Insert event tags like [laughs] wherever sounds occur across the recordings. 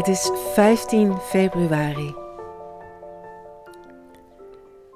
Het is 15 februari.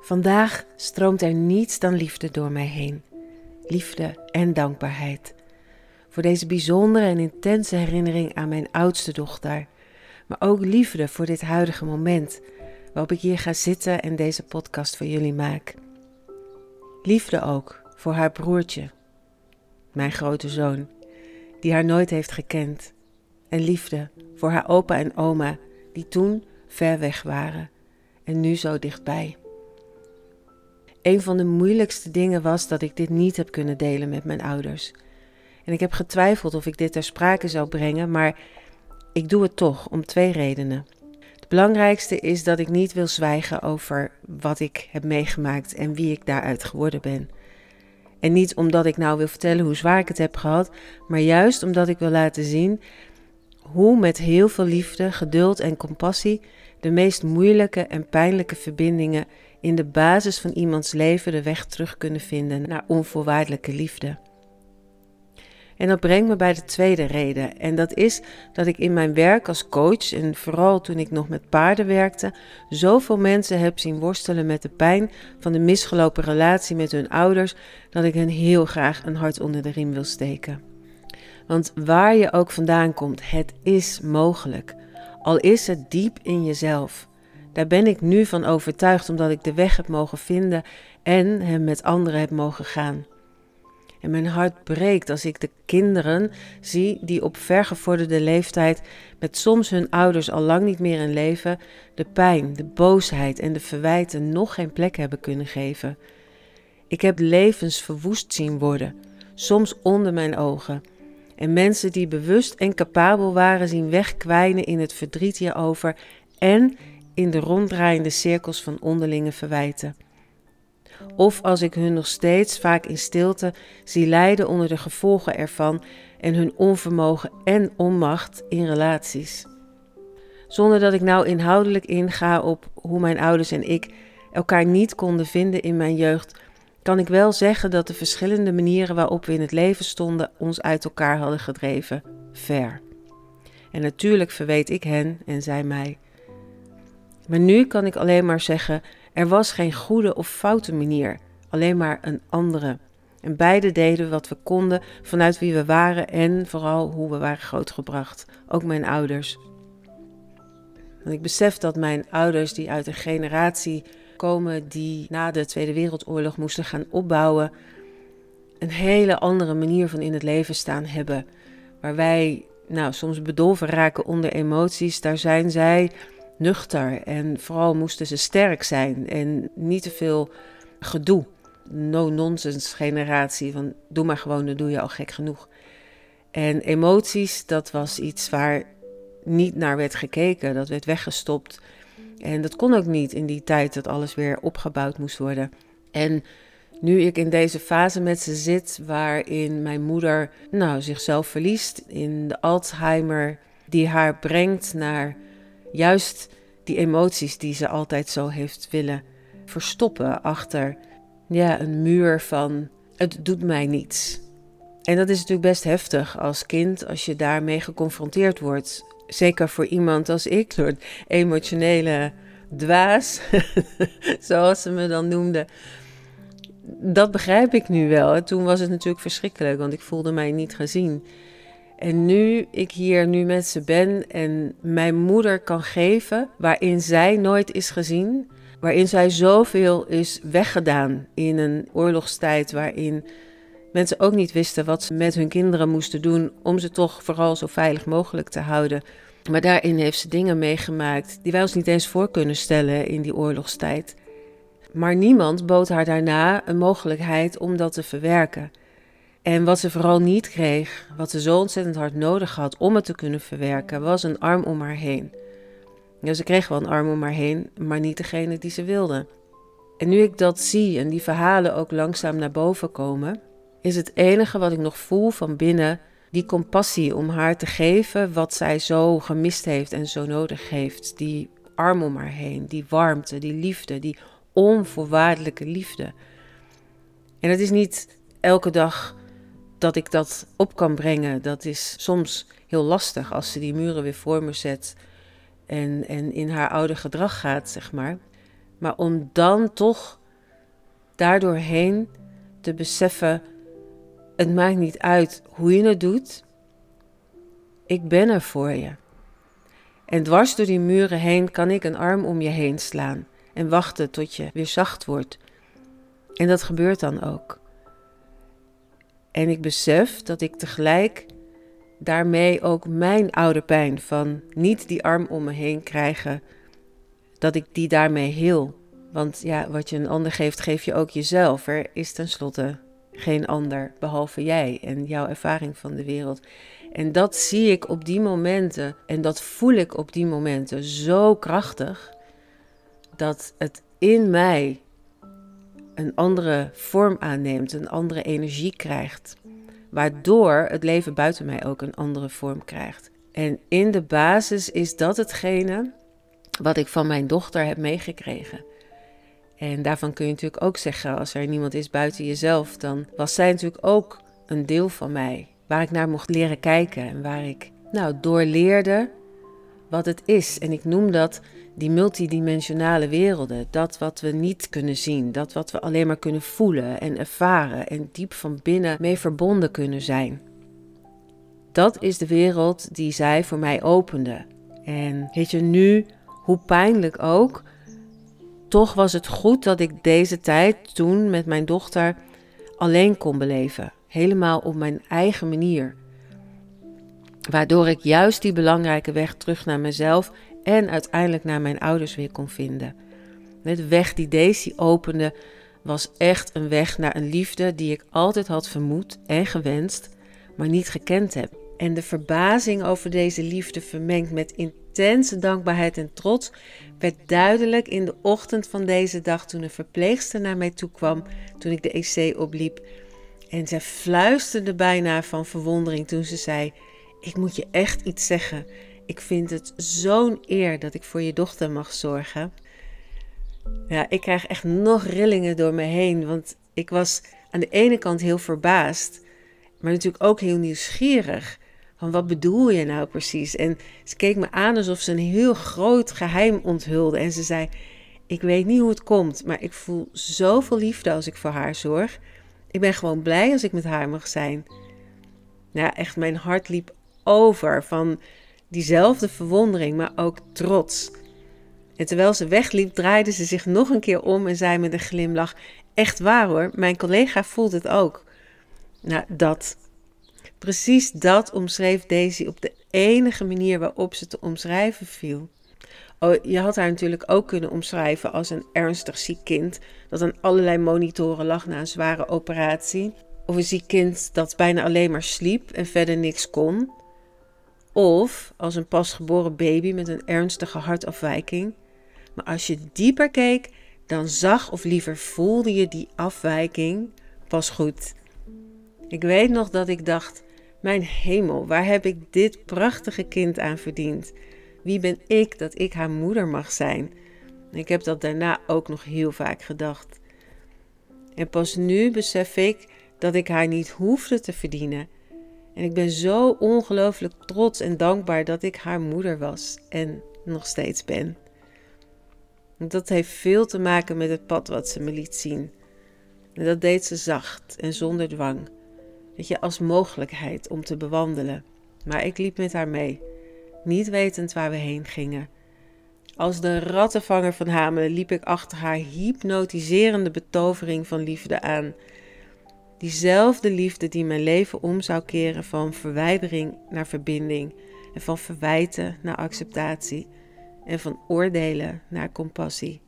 Vandaag stroomt er niets dan liefde door mij heen. Liefde en dankbaarheid. Voor deze bijzondere en intense herinnering aan mijn oudste dochter. Maar ook liefde voor dit huidige moment waarop ik hier ga zitten en deze podcast voor jullie maak. Liefde ook voor haar broertje, mijn grote zoon, die haar nooit heeft gekend. En liefde voor haar opa en oma, die toen ver weg waren en nu zo dichtbij. Een van de moeilijkste dingen was dat ik dit niet heb kunnen delen met mijn ouders. En ik heb getwijfeld of ik dit ter sprake zou brengen, maar ik doe het toch om twee redenen. Het belangrijkste is dat ik niet wil zwijgen over wat ik heb meegemaakt en wie ik daaruit geworden ben. En niet omdat ik nou wil vertellen hoe zwaar ik het heb gehad, maar juist omdat ik wil laten zien hoe met heel veel liefde, geduld en compassie de meest moeilijke en pijnlijke verbindingen in de basis van iemands leven de weg terug kunnen vinden naar onvoorwaardelijke liefde. En dat brengt me bij de tweede reden. En dat is dat ik in mijn werk als coach, en vooral toen ik nog met paarden werkte, zoveel mensen heb zien worstelen met de pijn van de misgelopen relatie met hun ouders, dat ik hen heel graag een hart onder de riem wil steken. Want waar je ook vandaan komt, het is mogelijk. Al is het diep in jezelf. Daar ben ik nu van overtuigd omdat ik de weg heb mogen vinden en hem met anderen heb mogen gaan. En mijn hart breekt als ik de kinderen zie die op vergevorderde leeftijd, met soms hun ouders al lang niet meer in leven, de pijn, de boosheid en de verwijten nog geen plek hebben kunnen geven. Ik heb levens verwoest zien worden, soms onder mijn ogen. En mensen die bewust en capabel waren zien wegkwijnen in het verdriet hierover en in de ronddraaiende cirkels van onderlinge verwijten. Of als ik hun nog steeds vaak in stilte zie lijden onder de gevolgen ervan en hun onvermogen en onmacht in relaties. Zonder dat ik nou inhoudelijk inga op hoe mijn ouders en ik elkaar niet konden vinden in mijn jeugd, kan ik wel zeggen dat de verschillende manieren waarop we in het leven stonden ons uit elkaar hadden gedreven, ver. En natuurlijk verweet ik hen en zij mij. Maar nu kan ik alleen maar zeggen: er was geen goede of foute manier, alleen maar een andere. En beide deden wat we konden vanuit wie we waren en vooral hoe we waren grootgebracht. Ook mijn ouders. Want ik besef dat mijn ouders, die uit een generatie komen die na de Tweede Wereldoorlog moesten gaan opbouwen, een hele andere manier van in het leven staan hebben. Waar wij nou, soms bedolven raken onder emoties, daar zijn zij nuchter en vooral moesten ze sterk zijn en niet te veel gedoe. No-nonsense generatie van doe maar gewoon, dan doe je al gek genoeg. En emoties, dat was iets waar niet naar werd gekeken, dat werd weggestopt. En dat kon ook niet in die tijd dat alles weer opgebouwd moest worden. En nu ik in deze fase met ze zit, waarin mijn moeder nou, zichzelf verliest in de Alzheimer, die haar brengt naar juist die emoties die ze altijd zo heeft willen verstoppen achter ja, een muur van het doet mij niets. En dat is natuurlijk best heftig als kind als je daarmee geconfronteerd wordt. Zeker voor iemand als ik, een emotionele dwaas, [laughs] zoals ze me dan noemde. Dat begrijp ik nu wel. Toen was het natuurlijk verschrikkelijk, want ik voelde mij niet gezien. En nu ik hier nu met ze ben en mijn moeder kan geven waarin zij nooit is gezien, waarin zij zoveel is weggedaan in een oorlogstijd waarin mensen ook niet wisten wat ze met hun kinderen moesten doen om ze toch vooral zo veilig mogelijk te houden. Maar daarin heeft ze dingen meegemaakt die wij ons niet eens voor kunnen stellen in die oorlogstijd. Maar niemand bood haar daarna een mogelijkheid om dat te verwerken. En wat ze vooral niet kreeg, wat ze zo ontzettend hard nodig had om het te kunnen verwerken, was een arm om haar heen. Ze kreeg wel een arm om haar heen, maar niet degene die ze wilde. En nu ik dat zie en die verhalen ook langzaam naar boven komen, is het enige wat ik nog voel van binnen die compassie om haar te geven wat zij zo gemist heeft en zo nodig heeft. Die arm om haar heen, die warmte, die liefde, die onvoorwaardelijke liefde. En het is niet elke dag dat ik dat op kan brengen, dat is soms heel lastig als ze die muren weer voor me zet. en, en in haar oude gedrag gaat, zeg maar. Maar om dan toch daardoorheen te beseffen: het maakt niet uit hoe je het doet, ik ben er voor je. En dwars door die muren heen kan ik een arm om je heen slaan en wachten tot je weer zacht wordt. En dat gebeurt dan ook. En ik besef dat ik tegelijk daarmee ook mijn oude pijn van niet die arm om me heen krijgen, dat ik die daarmee heel. Want ja, wat je een ander geeft, geef je ook jezelf. Er is tenslotte geen ander behalve jij en jouw ervaring van de wereld. En dat zie ik op die momenten en dat voel ik op die momenten zo krachtig dat het in mij een andere vorm aanneemt, een andere energie krijgt, waardoor het leven buiten mij ook een andere vorm krijgt. En in de basis is dat hetgene wat ik van mijn dochter heb meegekregen. En daarvan kun je natuurlijk ook zeggen, als er niemand is buiten jezelf, dan was zij natuurlijk ook een deel van mij, waar ik naar mocht leren kijken en waar ik nou doorleerde wat het is. En ik noem dat die multidimensionale werelden, dat wat we niet kunnen zien, dat wat we alleen maar kunnen voelen en ervaren en diep van binnen mee verbonden kunnen zijn. Dat is de wereld die zij voor mij opende. En weet je nu, hoe pijnlijk ook, toch was het goed dat ik deze tijd toen met mijn dochter alleen kon beleven. Helemaal op mijn eigen manier. Waardoor ik juist die belangrijke weg terug naar mezelf en uiteindelijk naar mijn ouders weer kon vinden. De weg die Daisy opende was echt een weg naar een liefde die ik altijd had vermoed en gewenst, maar niet gekend heb. En de verbazing over deze liefde vermengd met intense dankbaarheid en trots werd duidelijk in de ochtend van deze dag toen een verpleegster naar mij toe kwam toen ik de EC opliep. En zij fluisterde bijna van verwondering toen ze zei: Ik moet je echt iets zeggen. Ik vind het zo'n eer dat ik voor je dochter mag zorgen. Ja, ik krijg echt nog rillingen door me heen, want ik was aan de ene kant heel verbaasd, maar natuurlijk ook heel nieuwsgierig. Van wat bedoel je nou precies? En ze keek me aan alsof ze een heel groot geheim onthulde. En ze zei: Ik weet niet hoe het komt, maar ik voel zoveel liefde als ik voor haar zorg. Ik ben gewoon blij als ik met haar mag zijn. Ja, echt, mijn hart liep over van diezelfde verwondering, maar ook trots. En terwijl ze wegliep, draaide ze zich nog een keer om en zei met een glimlach: Echt waar hoor, mijn collega voelt het ook. Nou, dat. Precies dat omschreef Daisy op de enige manier waarop ze te omschrijven viel. Oh, je had haar natuurlijk ook kunnen omschrijven als een ernstig ziek kind dat aan allerlei monitoren lag na een zware operatie. Of een ziek kind dat bijna alleen maar sliep en verder niks kon. Of als een pasgeboren baby met een ernstige hartafwijking. Maar als je dieper keek, dan zag of liever voelde je die afwijking pas goed. Ik weet nog dat ik dacht: Mijn hemel, waar heb ik dit prachtige kind aan verdiend? Wie ben ik dat ik haar moeder mag zijn? Ik heb dat daarna ook nog heel vaak gedacht. En pas nu besef ik dat ik haar niet hoefde te verdienen en ik ben zo ongelooflijk trots en dankbaar dat ik haar moeder was en nog steeds ben. Dat heeft veel te maken met het pad wat ze me liet zien. En dat deed ze zacht en zonder dwang. Dat je als mogelijkheid om te bewandelen. Maar ik liep met haar mee, niet wetend waar we heen gingen. Als de rattenvanger van Hamelen liep ik achter haar hypnotiserende betovering van liefde aan Diezelfde liefde die mijn leven om zou keren van verwijdering naar verbinding en van verwijten naar acceptatie en van oordelen naar compassie.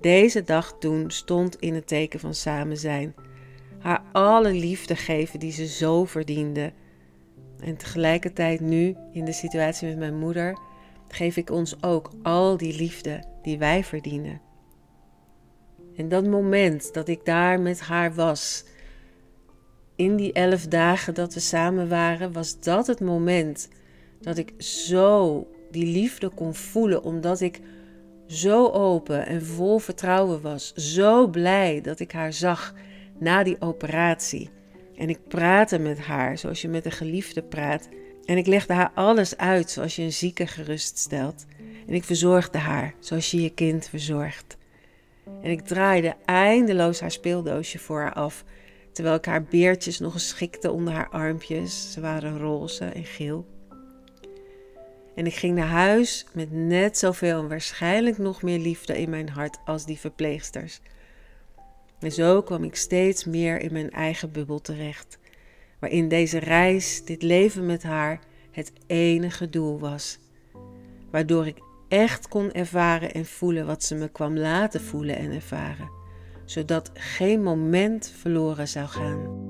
Deze dag toen stond in het teken van samen zijn, haar alle liefde geven die ze zo verdiende. En tegelijkertijd nu in de situatie met mijn moeder geef ik ons ook al die liefde die wij verdienen. En dat moment dat ik daar met haar was, in die elf dagen dat we samen waren, was dat het moment dat ik zo die liefde kon voelen, omdat ik zo open en vol vertrouwen was. Zo blij dat ik haar zag na die operatie. En ik praatte met haar zoals je met een geliefde praat. En ik legde haar alles uit zoals je een zieke geruststelt. En ik verzorgde haar zoals je je kind verzorgt. En ik draaide eindeloos haar speeldoosje voor haar af, terwijl ik haar beertjes nog eens schikte onder haar armpjes. Ze waren roze en geel. En ik ging naar huis met net zoveel en waarschijnlijk nog meer liefde in mijn hart als die verpleegsters. En zo kwam ik steeds meer in mijn eigen bubbel terecht, waarin deze reis, dit leven met haar, het enige doel was. Waardoor ik echt kon ervaren en voelen wat ze me kwam laten voelen en ervaren, zodat geen moment verloren zou gaan.